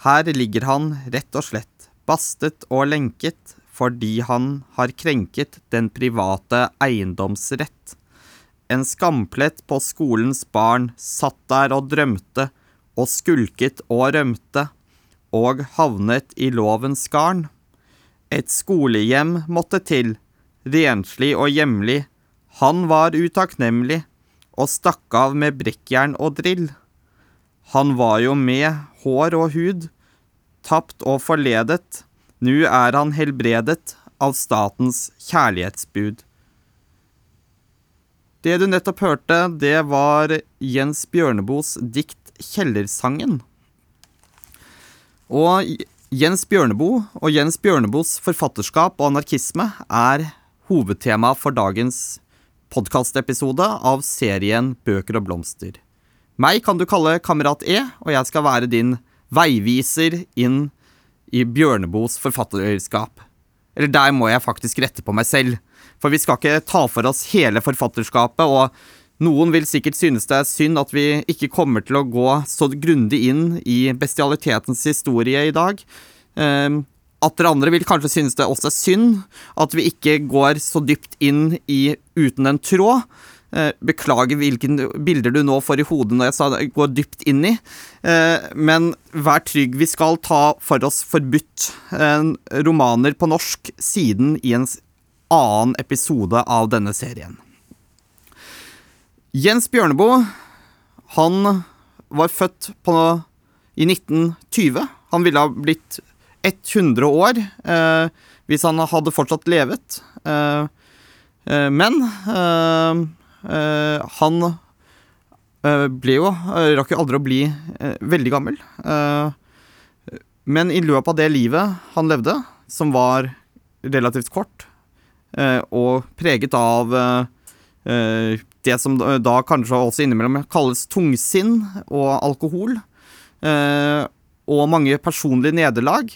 Her ligger han rett og slett, bastet og lenket, fordi han har krenket den private eiendomsrett. En skamplett på skolens barn satt der og drømte, og skulket og rømte, og havnet i lovens garn. Et skolehjem måtte til, renslig og hjemlig, han var utakknemlig, og stakk av med brekkjern og drill. Han var jo med hår og hud, tapt og forledet, nu er han helbredet av statens kjærlighetsbud. Det du nettopp hørte, det var Jens Bjørneboes dikt Kjellersangen. Og Jens Bjørneboe og Jens Bjørneboes forfatterskap og anarkisme er hovedtema for dagens podkastepisode av serien Bøker og blomster. Meg kan du kalle Kamerat E, og jeg skal være din veiviser inn i Bjørneboes forfatterskap. Eller der må jeg faktisk rette på meg selv, for vi skal ikke ta for oss hele forfatterskapet, og noen vil sikkert synes det er synd at vi ikke kommer til å gå så grundig inn i bestialitetens historie i dag. Um, Atter andre vil kanskje synes det også er synd at vi ikke går så dypt inn i Uten en tråd. Eh, beklager hvilke bilder du nå får i hodet når jeg sa går dypt inn i. Eh, men vær trygg, vi skal ta for oss forbudt eh, romaner på norsk siden i en annen episode av denne serien. Jens Bjørneboe, han var født på, i 1920. Han ville ha blitt 100 år eh, hvis han hadde fortsatt levet. Eh, eh, men han eh, ble jo Rakk jo aldri å bli veldig gammel. men i løpet av det livet han levde, som var relativt kort, og preget av det som da kanskje også innimellom kalles tungsinn og alkohol, og mange personlige nederlag,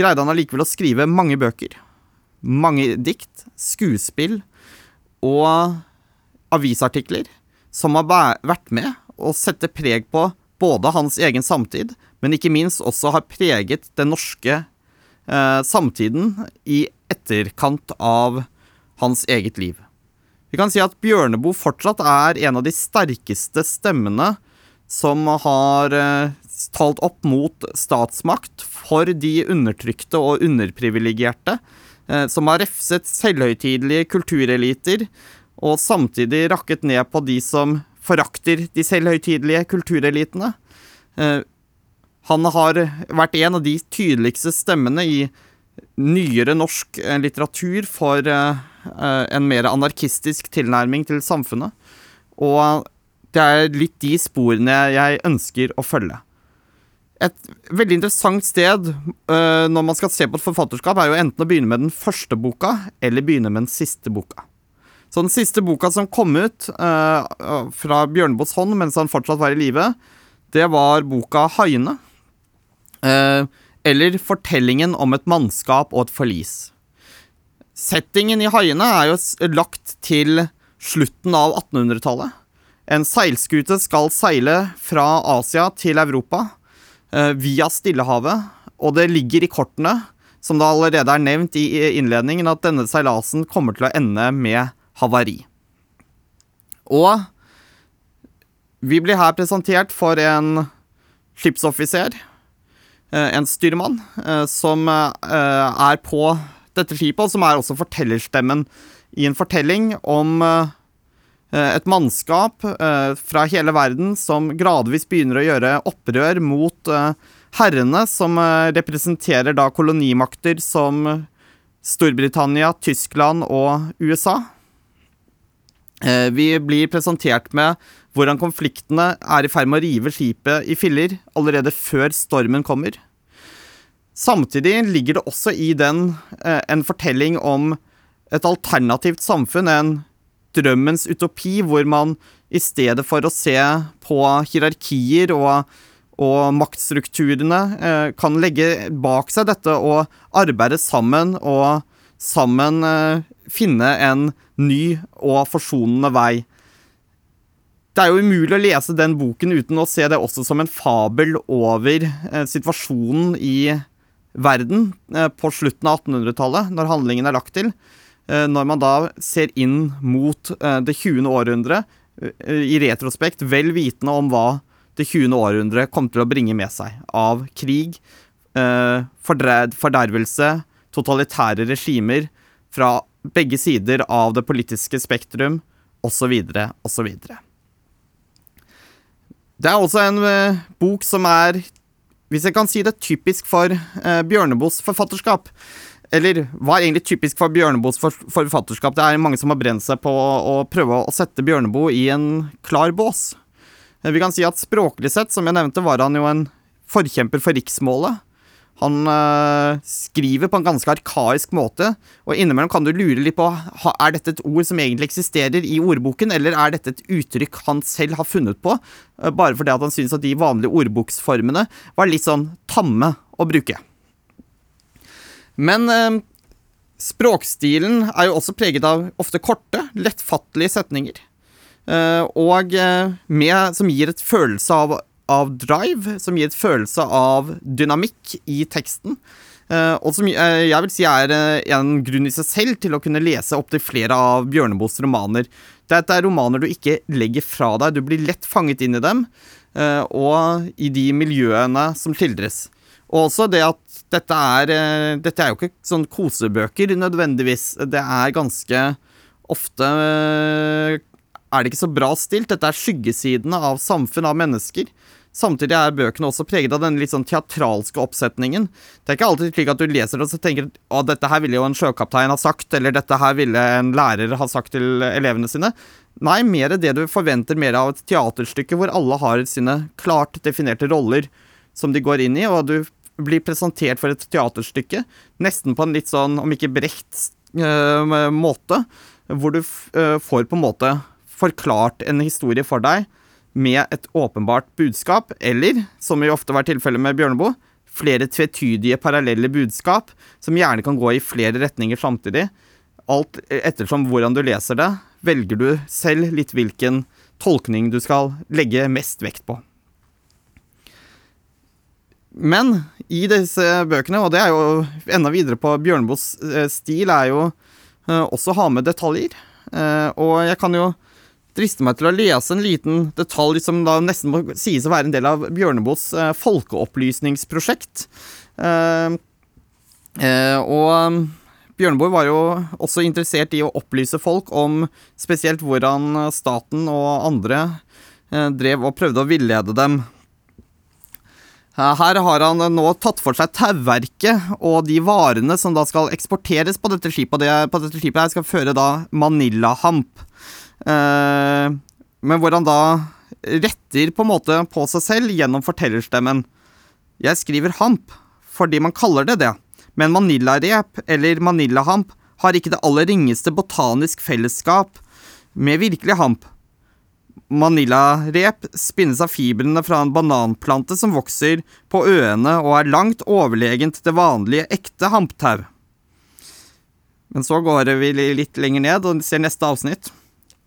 greide han allikevel å skrive mange bøker. Mange dikt, skuespill og avisartikler som har vært med å sette preg på både hans egen samtid, men ikke minst også har preget den norske eh, samtiden i etterkant av hans eget liv. Vi kan si at Bjørneboe fortsatt er en av de sterkeste stemmene som har eh, talt opp mot statsmakt for de undertrykte og underprivilegerte, eh, som har refset selvhøytidelige kultureliter, og samtidig rakket ned på de som forakter de selvhøytidelige kulturelitene. Eh, han har vært en av de tydeligste stemmene i nyere norsk eh, litteratur for en mer anarkistisk tilnærming til samfunnet. Og det er litt de sporene jeg ønsker å følge et veldig interessant sted når man skal se på et forfatterskap, er jo enten å begynne med den første boka, eller begynne med den siste boka. Så den siste boka som kom ut uh, fra Bjørneboes hånd mens han fortsatt var i live, det var boka 'Haiene'. Uh, eller 'Fortellingen om et mannskap og et forlis'. Settingen i 'Haiene' er jo lagt til slutten av 1800-tallet. En seilskute skal seile fra Asia til Europa uh, via Stillehavet, og det ligger i kortene, som det allerede er nevnt i innledningen, at denne seilasen kommer til å ende med havari. Og vi blir her presentert for en skipsoffiser, eh, en styrmann, eh, som er på dette skipet, og som er også fortellerstemmen i en fortelling om Eh, et mannskap eh, fra hele verden som gradvis begynner å gjøre opprør mot eh, herrene, som representerer da kolonimakter som Storbritannia, Tyskland og USA. Vi blir presentert med hvordan konfliktene er i ferd med å rive skipet i filler allerede før stormen kommer. Samtidig ligger det også i den en fortelling om et alternativt samfunn, en drømmens utopi, hvor man i stedet for å se på hierarkier og, og maktstrukturene, eh, kan legge bak seg dette og arbeide sammen og sammen eh, finne en ny og forsonende vei. det er jo umulig å lese den boken uten å se det også som en fabel over eh, situasjonen i verden eh, på slutten av 1800-tallet, når handlingen er lagt til. Når man da ser inn mot det 20. århundre eh, i retrospekt, vel vitende om hva det 20. århundre kom til å bringe med seg av krig, fordervelse, totalitære regimer fra begge sider av det politiske spektrum, osv., osv. Det er også en uh, bok som er, hvis jeg kan si det, typisk for uh, Bjørneboes forfatterskap. Eller hva er egentlig typisk for Bjørneboes for, forfatterskap? Det er mange som har brent seg på å, å prøve å sette Bjørneboe i en klar bås. Uh, vi kan si at språklig sett, som jeg nevnte, var han jo en forkjemper for riksmålet. Han øh, skriver på en ganske arkaisk måte, og innimellom kan du lure litt på er dette et ord som egentlig eksisterer i ordboken, eller er dette et uttrykk han selv har funnet på, øh, bare fordi han syns at de vanlige ordboksformene var litt sånn tamme å bruke. Men øh, språkstilen er jo også preget av ofte korte, lettfattelige setninger, og med, som gir et følelse av av drive, som gir et følelse av dynamikk i teksten. Uh, og som uh, jeg vil si er uh, en grunn i seg selv til å kunne lese opptil flere av Bjørneboes romaner. Dette er romaner du ikke legger fra deg, du blir lett fanget inn i dem, og i de miljøene som skildres. Og også det at dette er Dette er jo ikke sånn kosebøker nødvendigvis. Det er ganske ofte er det ikke så bra stilt. Dette er skyggesidene av samfunn, av mennesker. Samtidig er bøkene også preget av denne litt sånn teatralske oppsetningen. Det er ikke alltid slik at du leser og så tenker at dette her ville jo en sjøkaptein ha sagt, eller dette her ville en lærer ha sagt til elevene sine. Nei, mer det du forventer mer av et teaterstykke hvor alle har sine klart definerte roller som de går inn i, og du blir presentert for et teaterstykke nesten på en litt sånn, om ikke brekt, øh, måte, hvor du øh, får på en måte forklart en historie for deg med et åpenbart budskap, eller, som i ofte var tilfellet med Bjørneboe, flere tvetydige parallelle budskap som gjerne kan gå i flere retninger samtidig. Alt ettersom hvordan du leser det, velger du selv litt hvilken tolkning du skal legge mest vekt på. Men i disse bøkene, og det er jo enda videre på Bjørneboes eh, stil, er jo også å ha med detaljer. Eh, og jeg kan jo driste meg til å lese en liten detalj som da nesten må sies å være en del av Bjørneboes eh, folkeopplysningsprosjekt. Eh, eh, og um, Bjørneboe var jo også interessert i å opplyse folk om spesielt hvordan staten og andre eh, drev og prøvde å villede dem. Her har han nå tatt for seg tauverket og de varene som da skal eksporteres på dette skipet. Og det, på dette skipet her skal føre da Manila-hamp. Eh, men hvor han da retter på en måte på seg selv gjennom fortellerstemmen. Jeg skriver hamp fordi man kaller det det, men manillarep eller manillahamp har ikke det aller ringeste botanisk fellesskap med virkelig hamp. Manillarep spinnes av fibrene fra en bananplante som vokser på øene og er langt overlegent det vanlige ekte hamptau. Men så går vi litt lenger ned og ser neste avsnitt.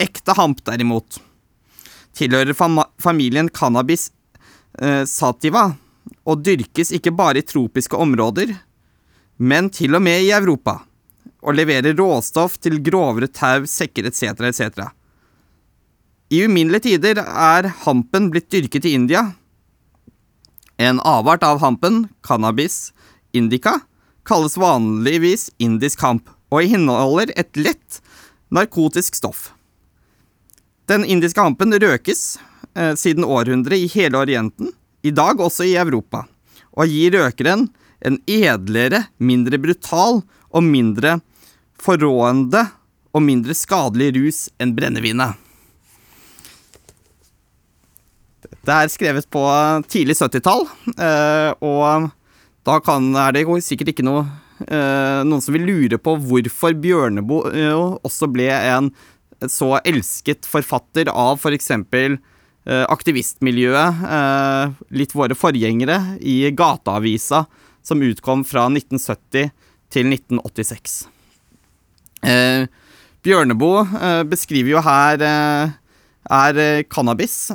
Ekte hamp, derimot, tilhører fam familien cannabis eh, sativa og dyrkes ikke bare i tropiske områder, men til og med i Europa, og leverer råstoff til grovere tau, sekker etc., etc. I uminnelige tider er hampen blitt dyrket i India. En avart av hampen, cannabis indica, kalles vanligvis indisk hamp, og inneholder et lett narkotisk stoff. Den indiske hampen røkes eh, siden århundret i hele Orienten, i dag også i Europa, og gir røkeren en edlere, mindre brutal og mindre forrående og mindre skadelig rus enn brennevinet. Det er skrevet på tidlig 70-tall, eh, og da kan, er det sikkert ikke noe, eh, noen som vil lure på hvorfor Bjørneboe eh, også ble en så elsket forfatter av f.eks. For eh, aktivistmiljøet, eh, litt våre forgjengere, i Gateavisa, som utkom fra 1970 til 1986. Eh, Bjørneboe beskriver jo her er cannabis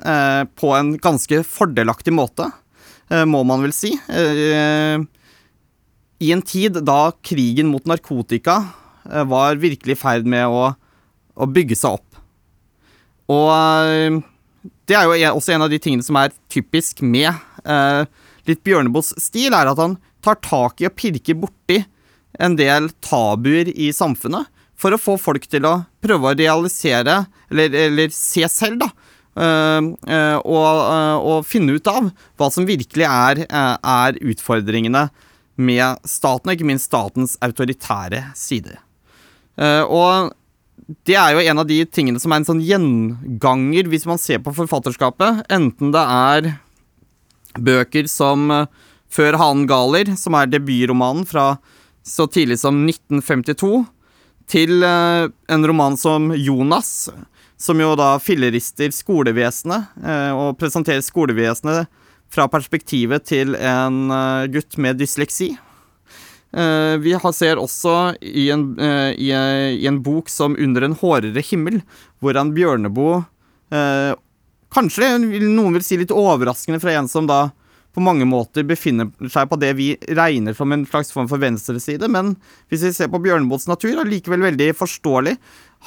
på en ganske fordelaktig måte, må man vel si. I en tid da krigen mot narkotika var virkelig i ferd med å, å bygge seg opp. Og eh, det er jo også en av de tingene som er typisk med eh, litt Bjørneboes stil, er at han tar tak i og pirker borti en del tabuer i samfunnet for å få folk til å prøve å realisere, eller, eller se selv, da, øh, øh, og, øh, og finne ut av hva som virkelig er, øh, er utfordringene med staten, og ikke minst statens autoritære side. Eh, og det er jo en av de tingene som er en sånn gjenganger hvis man ser på forfatterskapet, enten det er bøker som eh, Før hanen galer, som er debutromanen fra så tidlig som 1952, til eh, en roman som Jonas, som jo da fillerister skolevesenet, eh, og presenterer skolevesenet fra perspektivet til en gutt med dysleksi. Eh, vi ser også i en, eh, i, i en bok som Under en hårere himmel, hvordan Bjørneboe eh, Kanskje noen vil si litt overraskende fra en som da på mange måter befinner seg på det vi regner som en slags form for venstreside, men hvis vi ser på Bjørneboes natur, er likevel veldig forståelig.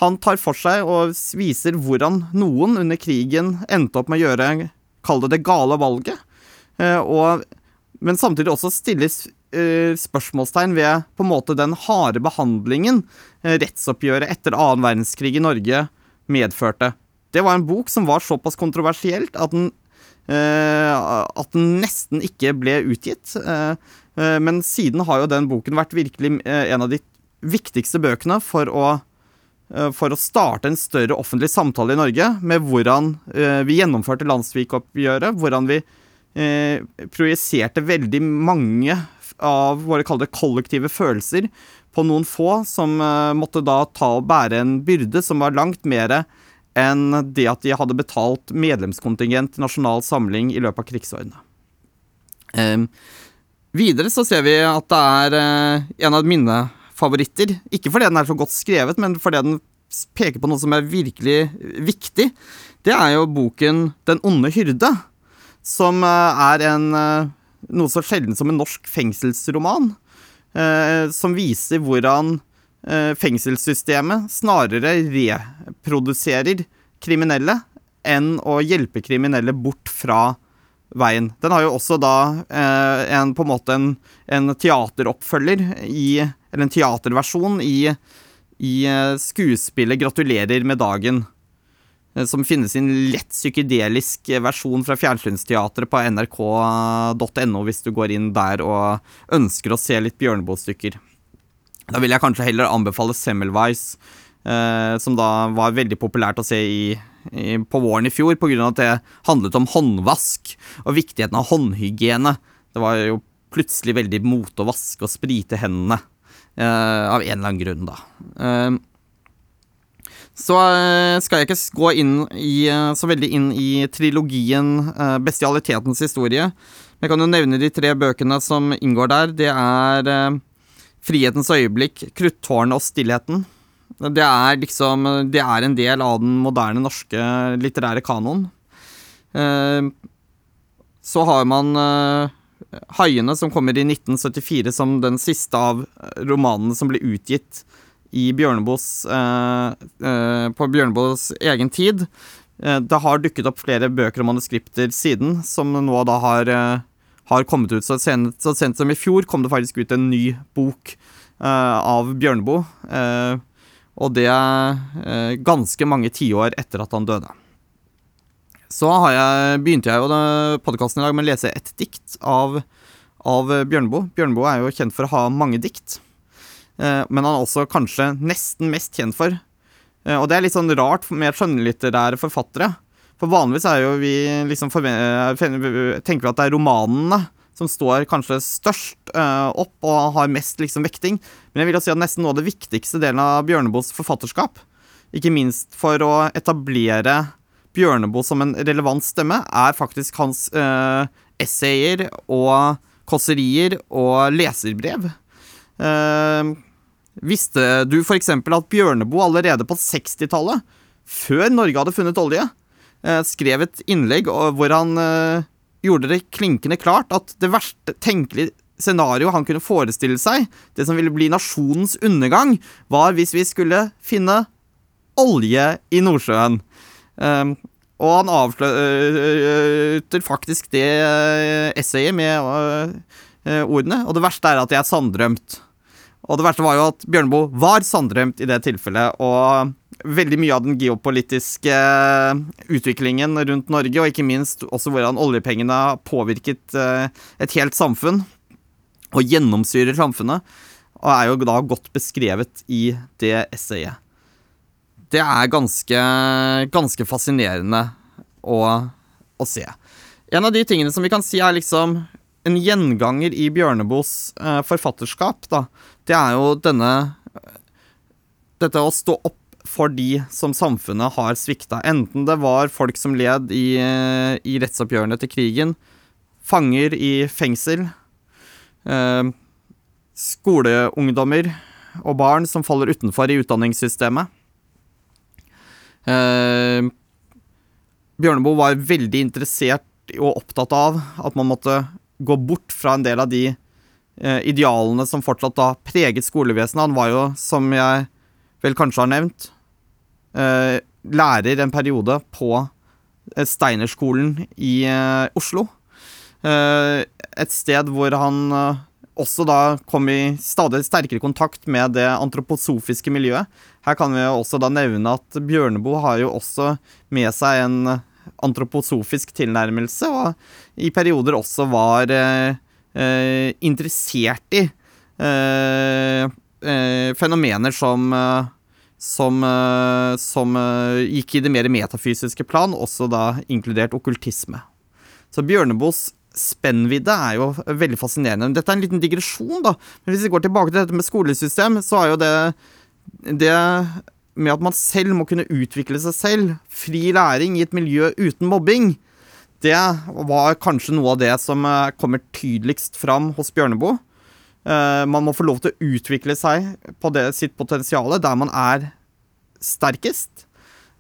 Han tar for seg og viser hvordan noen under krigen endte opp med å gjøre, kall det det gale valget, og, men samtidig også stilles eh, spørsmålstegn ved på en måte den harde behandlingen uh, rettsoppgjøret etter annen verdenskrig i Norge medførte. Det var en bok som var såpass kontroversielt at den, uh, at den nesten ikke ble utgitt. Men siden har jo den boken vært virkelig en av de viktigste bøkene for å, for å starte en større offentlig samtale i Norge med hvordan vi gjennomførte landssvikoppgjøret, hvordan vi projiserte veldig mange av våre kalde kollektive følelser på noen få som eh, måtte da ta og bære en byrde som var langt mer enn det at de hadde betalt medlemskontingent til Nasjonal Samling i løpet av krigsårene. Ehm, videre så ser vi at det er eh, en av mine favoritter. Ikke fordi den er så godt skrevet, men fordi den peker på noe som er virkelig viktig. Det er jo boken Den onde hyrde, som eh, er en eh, noe så sjelden som en norsk fengselsroman. eh, som viser hvordan eh, fengselssystemet snarere reproduserer kriminelle enn å hjelpe kriminelle bort fra veien. Den har jo også da eh, en på en måte en, en teateroppfølger i Eller en teaterversjon i, i skuespillet 'Gratulerer med dagen'. Eh, Som finnes i en lett psykedelisk eh, versjon fra fjernsynsteatret på nrk.no hvis du går inn der og ønsker å se litt Bjørneboe-stykker. Da vil jeg kanskje heller anbefale Semmelweis, eh, som da var veldig populært å se i, i, på våren i fjor, pga. at det handlet om håndvask og viktigheten av håndhygiene. Det var jo plutselig veldig mote å vaske og sprite hendene, eh, av en eller annen grunn, da. Eh, så eh, skal jeg ikke gå inn i, eh, så veldig inn i trilogien eh, Bestialitetens historie. Men jeg kan jo nevne de tre bøkene som inngår der. Det er Frihetens øyeblikk, Kruttårnet og Stillheten. Det er liksom Det er en del av den moderne norske litterære kanoen. Så har man Haiene, som kommer i 1974 som den siste av romanene som ble utgitt i Bjørneboes eh, eh, på Bjørneboes egen tid. Eh, det har dukket opp flere bøker og manuskripter siden, som nå da har, har kommet ut. Så sent, så sent som i fjor kom det faktisk ut en ny bok av Bjørneboe. og det eh, ganske mange tiår etter at han døde. Så jeg, begynte jeg jo podkasten i dag med å lese et dikt av, av Bjørneboe. Bjørneboe er jo kjent for å ha mange dikt. Eh, men han er også kanskje nesten mest kjent for eh, Og det er litt sånn rart med skjønnlitterære forfattere. For vanligvis er jo vi liksom eh, tenker vi at det er romanene som står kanskje størst opp og har mest liksom vekting. Men jeg vil jo si at nesten noe av det viktigste delen av Bjørneboes forfatterskap, ikke minst for å etablere Bjørneboe som en relevant stemme, er faktisk hans eh, essayer og kåserier og leserbrev. Eh, visste du f.eks. at Bjørneboe allerede på 60-tallet, før Norge hadde funnet olje, eh, skrev et innlegg hvor han eh, gjorde det klinkende klart at det verste tenkelige scenario han kunne forestille seg, det som ville bli nasjonens undergang, var hvis vi skulle finne olje i Nordsjøen. Um, og han avslutter faktisk det essayet med ordene Og det verste er at jeg er. Og det verste var jo at Bjørneboe var sanndrømt i det tilfellet, og veldig mye av den geopolitiske utviklingen rundt Norge, og ikke minst også hvordan oljepengene har påvirket et helt samfunn, og gjennomsyrer samfunnet, og er jo da godt beskrevet i det essayet. Det er ganske, ganske fascinerende å, å, se. En av de tingene som vi kan si er liksom en gjenganger i Bjørneboes eh, forfatterskap, da, det er jo denne Dette å stå opp for de som samfunnet har svikta. Enten det var folk som led i, i rettsoppgjørene til krigen, fanger i fengsel, eh, skoleungdommer og barn som faller utenfor i utdanningssystemet. Eh, Bjørneboe var veldig interessert og opptatt av at man måtte gå bort fra en del av de eh, idealene som fortsatt da preget skolevesenet. Han var jo, som jeg vel kanskje har nevnt, eh, lærer en periode på eh, Steinerskolen i eh, Oslo. Eh, et sted hvor han også da kom i stadig sterkere kontakt med det antroposofiske miljøet. Her kan vi også da nevne at Bjørneboe har jo også med seg en antroposofisk tilnærmelse, og i perioder også var eh, eh, interessert i eh, fenomener som som, som gikk i det mer metafysiske plan, også da inkludert okkultisme. Så Bjørneboes spennvidde er jo veldig fascinerende. Dette er en liten digresjon, da. Men hvis vi går tilbake til dette med skolesystem, så er jo det det med at man selv må kunne utvikle seg selv, fri læring i et miljø uten mobbing, det var kanskje noe av det som eh, kommer tydeligst fram hos Bjørneboe. Uh, man må få lov til å utvikle seg på det, sitt potensial der man er sterkest.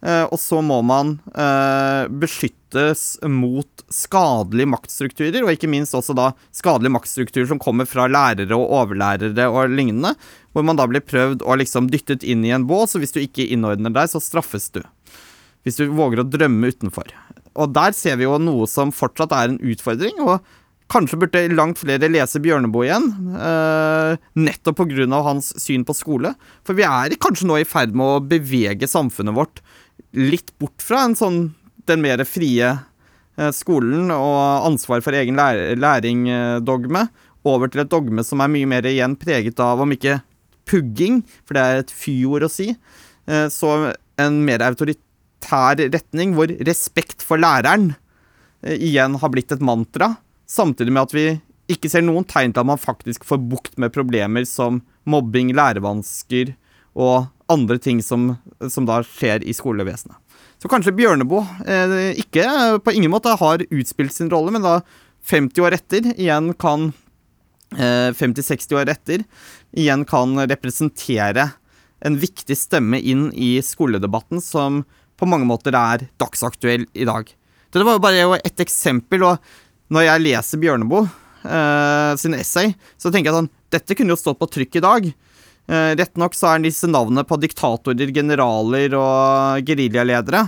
Uh, og så må man uh, beskyttes mot skadelige maktstrukturer, og ikke minst også da skadelige maktstrukturer som kommer fra lærere og overlærere og lignende, hvor man da blir prøvd og liksom dyttet inn i en bås, og hvis du ikke innordner deg, så straffes du. Hvis du våger å drømme utenfor. Og der ser vi jo noe som fortsatt er en utfordring, og kanskje burde langt flere lese Bjørneboe igjen, eh, nettopp pga. hans syn på skole. For vi er kanskje nå i ferd med å bevege samfunnet vårt litt bort fra en sånn den mer frie eh, skolen og ansvar for egen læring-dogme, over til et dogme som er mye mer igjen preget av, om ikke pugging, for det er et fy-ord å si, eh, så en mer autoritær retning hvor respekt for læreren eh, igjen har blitt et mantra, samtidig med at vi ikke ser noen tegn til at man faktisk får bukt med problemer som mobbing, lærevansker og andre ting som, som da skjer i skolevesenet. Så kanskje Bjørneboe eh, ikke på ingen måte har utspilt sin rolle, men da 50 år etter igjen kan eh, 50-60 år etter igjen kan representere en viktig stemme inn i skoledebatten som på mange måter er dagsaktuell i dag. Dette var jo bare ett eksempel, og når jeg leser Bjørneboe eh, sin essay, så tenker jeg sånn Dette kunne jo stått på trykk i dag. Uh, Rett nok så er disse navnene på diktatorer, generaler og geriljaledere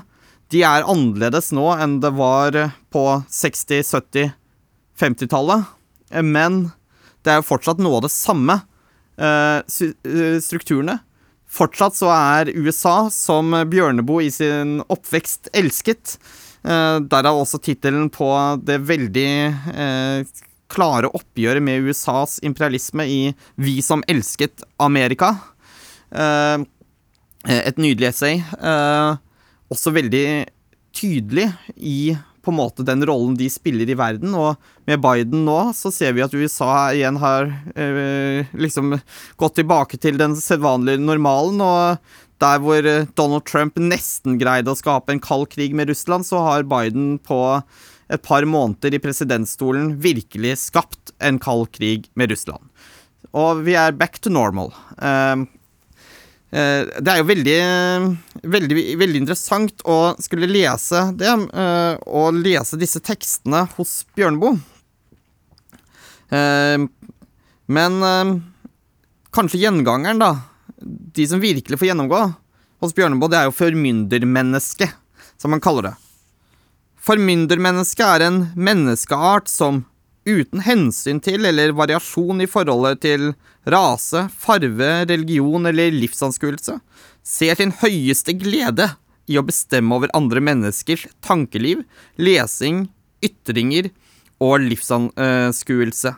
De er annerledes nå enn det var på 60-, 70-, 50-tallet. Men det er jo fortsatt noe av det samme. Uh, strukturene. Fortsatt så er USA, som Bjørneboe i sin oppvekst elsket. Derav også tittelen på det veldig klare oppgjøret med USAs imperialisme i Vi som elsket Amerika. Uh, et nydelig essay. Uh, også veldig tydelig i på en måte den rollen de spiller i verden. Og med Biden nå så ser vi at USA igjen har eh, liksom gått tilbake til den sedvanlige normalen. Og der hvor Donald Trump nesten greide å skape en kald krig med Russland, så har Biden på et par måneder i presidentstolen virkelig skapt en kald krig med Russland. Og vi er back to normal. Uh, Eh, det er jo veldig, veldig, veldig interessant å skulle lese det, eh, og lese disse tekstene hos Bjørneboe. Eh, men kanskje gjengangeren, da, de som virkelig får gjennomgå hos Bjørneboe, det er jo formyndermennesket, som man kaller det. Formyndermennesket er en menneskeart som uten hensyn til eller variasjon i forholdet til rase, farve, religion eller livsanskuelse, ser sin høyeste glede i å bestemme over andre menneskers tankeliv, lesing, ytringer og livsanskuelse.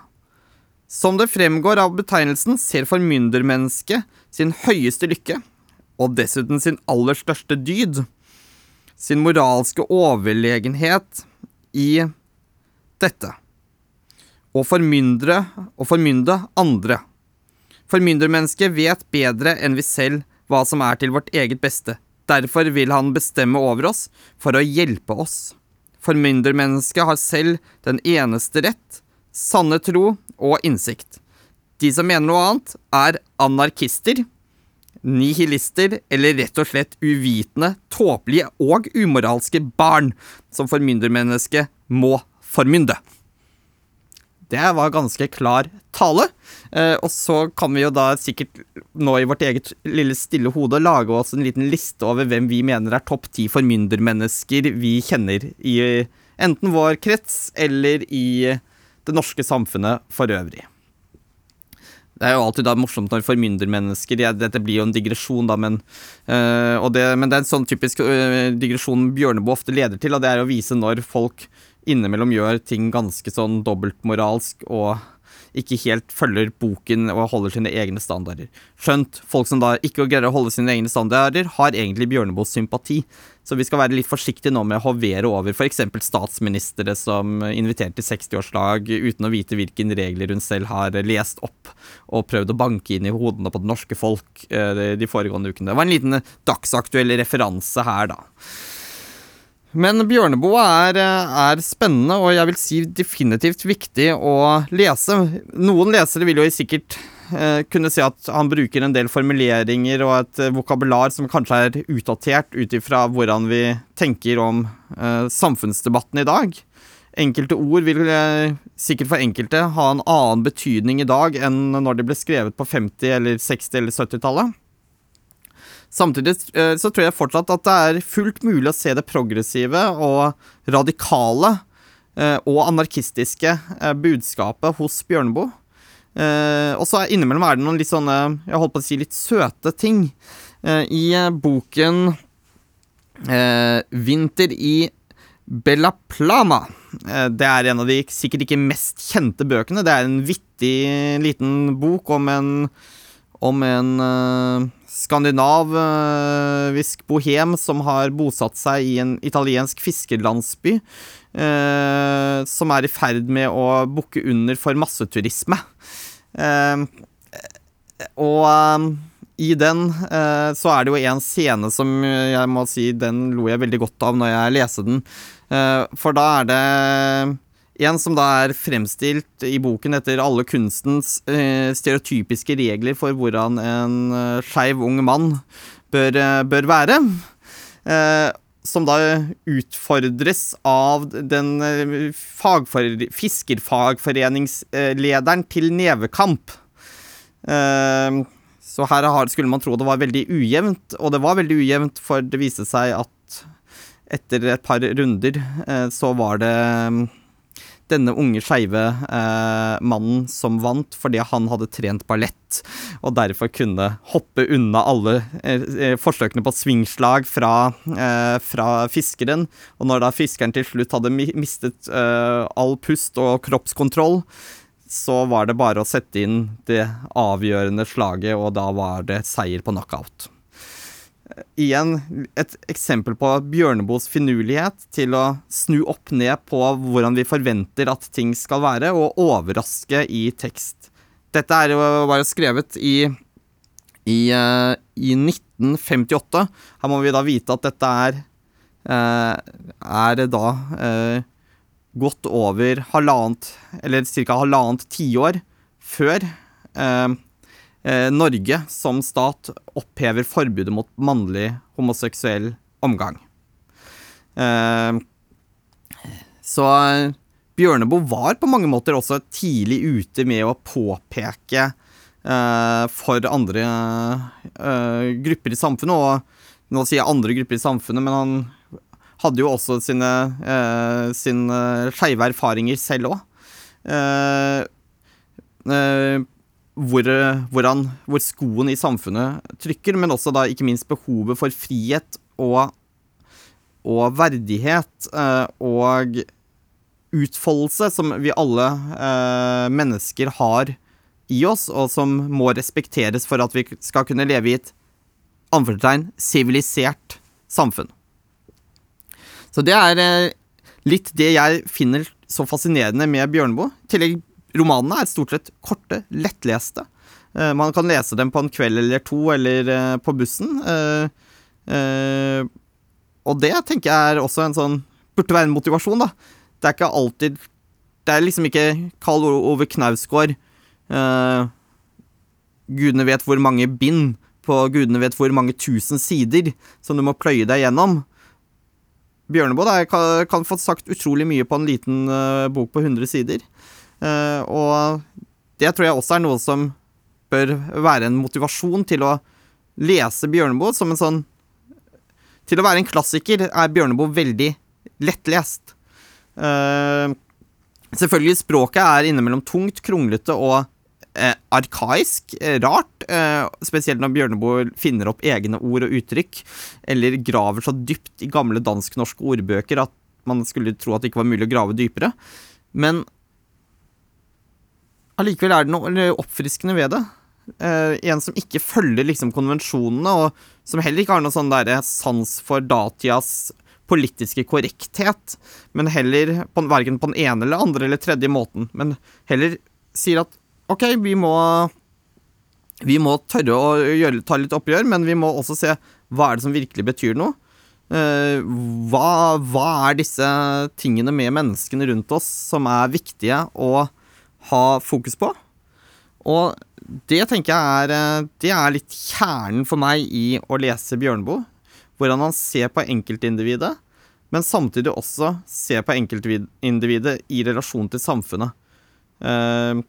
Som det fremgår av betegnelsen, ser formyndermennesket sin høyeste lykke, og dessuten sin aller største dyd, sin moralske overlegenhet i dette og formyndre og formynde andre. Formyndermennesket vet bedre enn vi selv hva som er til vårt eget beste. Derfor vil han bestemme over oss for å hjelpe oss. Formyndermennesket har selv den eneste rett, sanne tro og innsikt. De som mener noe annet, er anarkister, nihilister eller rett og slett uvitende, tåpelige og umoralske barn som formyndermennesket må formynde. Det var ganske klar tale. Eh, og så kan vi jo da sikkert nå i vårt eget lille stille hode lage oss en liten liste over hvem vi mener er topp ti formyndermennesker vi kjenner i enten vår krets eller i det norske samfunnet for øvrig. Det er jo alltid da morsomt når formyndermennesker ja, Dette blir jo en digresjon, da, men, øh, det, men det er en sånn typisk øh, digresjon Bjørneboe ofte leder til, og det er å vise når folk innimellom gjør ting ganske sånn dobbeltmoralsk og ikke helt følger boken og holder sine egne standarder. Skjønt, folk som da ikke greier å holde sine egne standarder, har egentlig Bjørneboes sympati. Så vi skal være litt forsiktige nå med å hovere over f.eks. statsministre som inviterer til 60-årslag uten å vite hvilke regler hun selv har lest opp og prøvd å banke inn i hodene på det norske folk eh, de foregående ukene. Det var en liten dagsaktuell referanse her, da. Men Bjørneboe er, er, spennende, og jeg vil si definitivt viktig å lese. Noen lesere vil jo sikkert eh, kunne si at han bruker en del formuleringer og et eh, vokabular som kanskje er utdatert ut ifra hvordan vi tenker om eh, samfunnsdebatten i dag. Enkelte ord vil eh, sikkert for enkelte ha en annen betydning i dag enn når de ble skrevet på 50-, eller 60- eller 70-tallet. Samtidig eh, så tror jeg fortsatt at det er fullt mulig å se det progressive og radikale eh, og anarkistiske eh, budskapet hos Bjørneboe. Og så innimellom er det noen litt sånne, jeg holdt på å si, litt søte ting. I boken 'Vinter i Bella Plama'. Det er en av de sikkert ikke mest kjente bøkene. Det er en vittig liten bok om en, om en skandinavisk bohem som har bosatt seg i en italiensk fiskerlandsby, eh, som er i ferd med å bukke under for masseturisme. Eh, og eh, i den eh, så er det jo en scene som jeg må si den lo jeg veldig godt av når jeg leste den. Eh, for da er det en som da er fremstilt i boken etter alle kunstens eh, stereotypiske regler for hvordan en eh, skeiv ung mann bør, eh, bør være. Eh, som da utfordres av den fiskerfagforeningslederen til nevekamp. Så her skulle man tro det var veldig ujevnt, og det var veldig ujevnt, for det viste seg at etter et par runder så var det denne unge skeive eh, mannen som vant fordi han hadde trent ballett, og derfor kunne hoppe unna alle eh, eh, forsøkene på svingslag fra, eh, fra, fiskeren. Og når da fiskeren til slutt hadde mistet eh, all pust og kroppskontroll, så var det bare å sette inn det avgjørende slaget, og da var det seier på knockout igjen et eksempel på Bjørneboes finurlighet til å snu opp ned på hvordan vi forventer at ting skal være, og overraske i tekst. Dette er jo bare skrevet i, i, uh, i 1958. Her må vi da vite at dette er uh, er da uh, godt over halvannet, eller ca. halvannet tiår før eh, Norge som stat opphever forbudet mot mannlig homoseksuell omgang. Eh, så Bjørneboe var på mange måter også tidlig ute med å påpeke eh, for andre eh, grupper i samfunnet, og nå sier jeg andre grupper i samfunnet, men han hadde jo også sine, eh, sine skeive erfaringer selv òg. Eh, eh, hvor, hvordan, hvor, skoen i samfunnet trykker, men også da ikke minst behovet for frihet og, og verdighet eh, og utfoldelse som vi alle eh, mennesker har i oss, og som må respekteres for at vi skal kunne leve i et anførselstegn sivilisert samfunn. Så det er litt det jeg finner så fascinerende med Bjørneboe. Tillegg, romanene er stort sett korte, lettleste. Eh, man kan lese dem på en kveld eller to, eller eh, på bussen. Og det tenker jeg er også en sånn Burde være en motivasjon, da. Det er ikke alltid Det er liksom ikke Karl Ove Knausgård Gudene vet hvor mange bind på gudene vet hvor mange tusen sider som du må pløye deg gjennom. Bjørneboe kan, kan, få sagt utrolig mye på en liten uh, bok på 100 sider. Uh, og det tror jeg også er noe som bør være en motivasjon til å lese Bjørneboe som en sånn Til å være en klassiker er Bjørneboe veldig lettlest. Uh, selvfølgelig, språket er innimellom tungt, kronglete og eh, arkaisk, eh, rart. Eh, spesielt når Bjørneboe finner opp egne ord og uttrykk, eller graver så dypt i gamle dansk-norske ordbøker at man skulle tro at det ikke var mulig å grave dypere. Men allikevel er det noe oppfriskende ved det. Uh, en som ikke følger liksom konvensjonene, og som heller ikke har noe sånn der sans for datidas politiske korrekthet, men heller på, verken på den ene eller andre eller tredje måten, men heller sier at OK, vi må Vi må tørre å gjøre, ta litt oppgjør, men vi må også se hva er det som virkelig betyr noe. Uh, hva, hva, er disse tingene med menneskene rundt oss som er viktige å ha fokus på? Og det tenker jeg er eh, Det er litt kjernen for meg i å lese Bjørneboe. Hvordan han ser på enkeltindividet, men samtidig også ser på enkeltindividet i relasjon til samfunnet. Uh,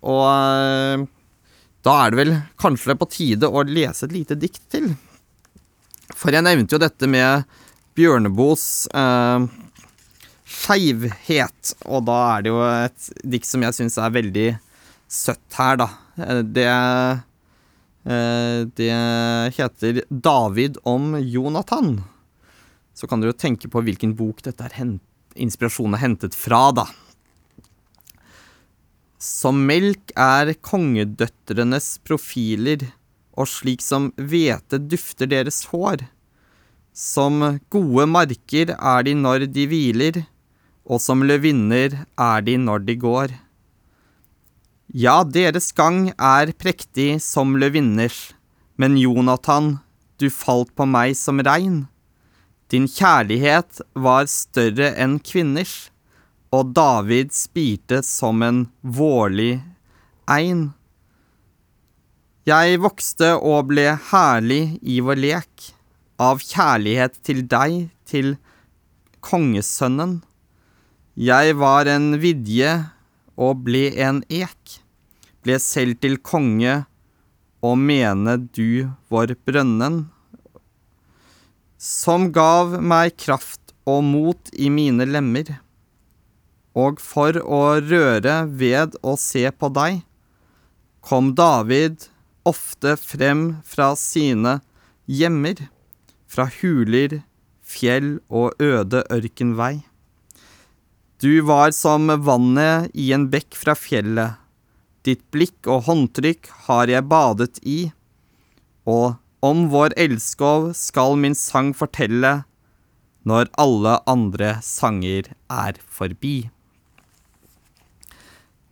og uh, da er det vel kanskje på tide å lese et lite dikt til. For jeg nevnte jo dette med Bjørneboes uh, skeivhet, og da er det jo et dikt som jeg syns er veldig søtt her, da. Eh, det uh, Det heter 'David om Jonathan'. Så kan dere jo tenke på hvilken bok dette er inspirasjonen er hentet fra, da. Som melk er kongedøtrenes profiler, og slik som hvete dufter deres hår. Som gode marker er de når de hviler, og som løvinner er de når de går. Ja, deres gang er prektig som løvinners, men Jonathan, du falt på meg som regn. Din kjærlighet var større enn kvinners og David spirte som en vårlig ein. Jeg vokste og ble herlig i vår lek, av kjærlighet til deg, til kongesønnen. Jeg var en vidje og ble en ek, ble selv til konge og mene du var brønnen. Som gav meg kraft og mot i mine lemmer og for å røre ved å se på deg, kom David ofte frem fra sine hjemmer, fra huler, fjell og øde ørkenvei. Du var som vannet i en bekk fra fjellet, ditt blikk og håndtrykk har jeg badet i, og om vår elskov skal min sang fortelle, når alle andre sanger er forbi.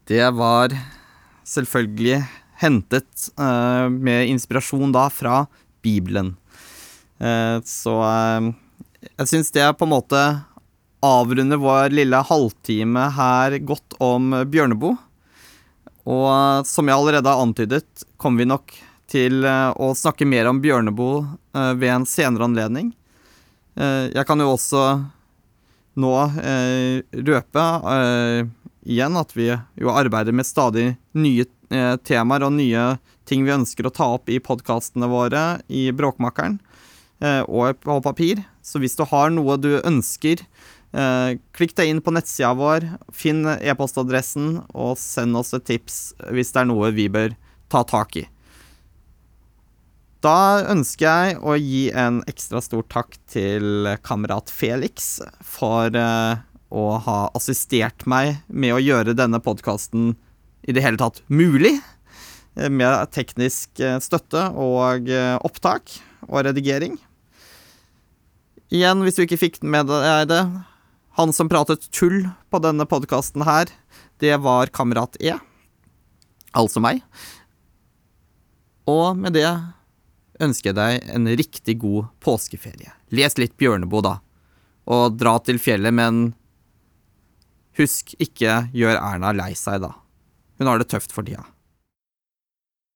Det var selvfølgelig hentet uh, med inspirasjon da fra Bibelen. Uh, så uh, jeg syns det er på en måte avrunder vår lille halvtime her godt om Bjørneboe. Og som jeg allerede har antydet, kommer vi nok til eh, å snakke mer om Bjørneboe eh, ved en senere anledning. Eh, jeg kan jo også nå røpe igjen at vi jo arbeider med stadig nye temaer og nye ting vi ønsker å ta opp i podkastene våre i Bråkmakeren og på papir. Så hvis du har noe du ønsker, klikk deg inn på nettsida vår, finn e-postadressen og send oss et tips hvis det er noe vi bør ta tak i. Da ønsker jeg å gi en ekstra stor takk til kamerat Felix for uh, å ha assistert meg med å gjøre denne podkasten i det hele tatt mulig. Eh, med teknisk eh, støtte og opptak og redigering. Igjen, hvis du ikke fikk med deg det Han som pratet tull på denne podkasten her, det var kamerat E. Altså meg. Og med det ønsker jeg deg en riktig god påskeferie. Les litt Bjørneboe, da. Og dra til fjellet, men husk, ikke gjør Erna lei seg, da. Hun har det tøft for tida.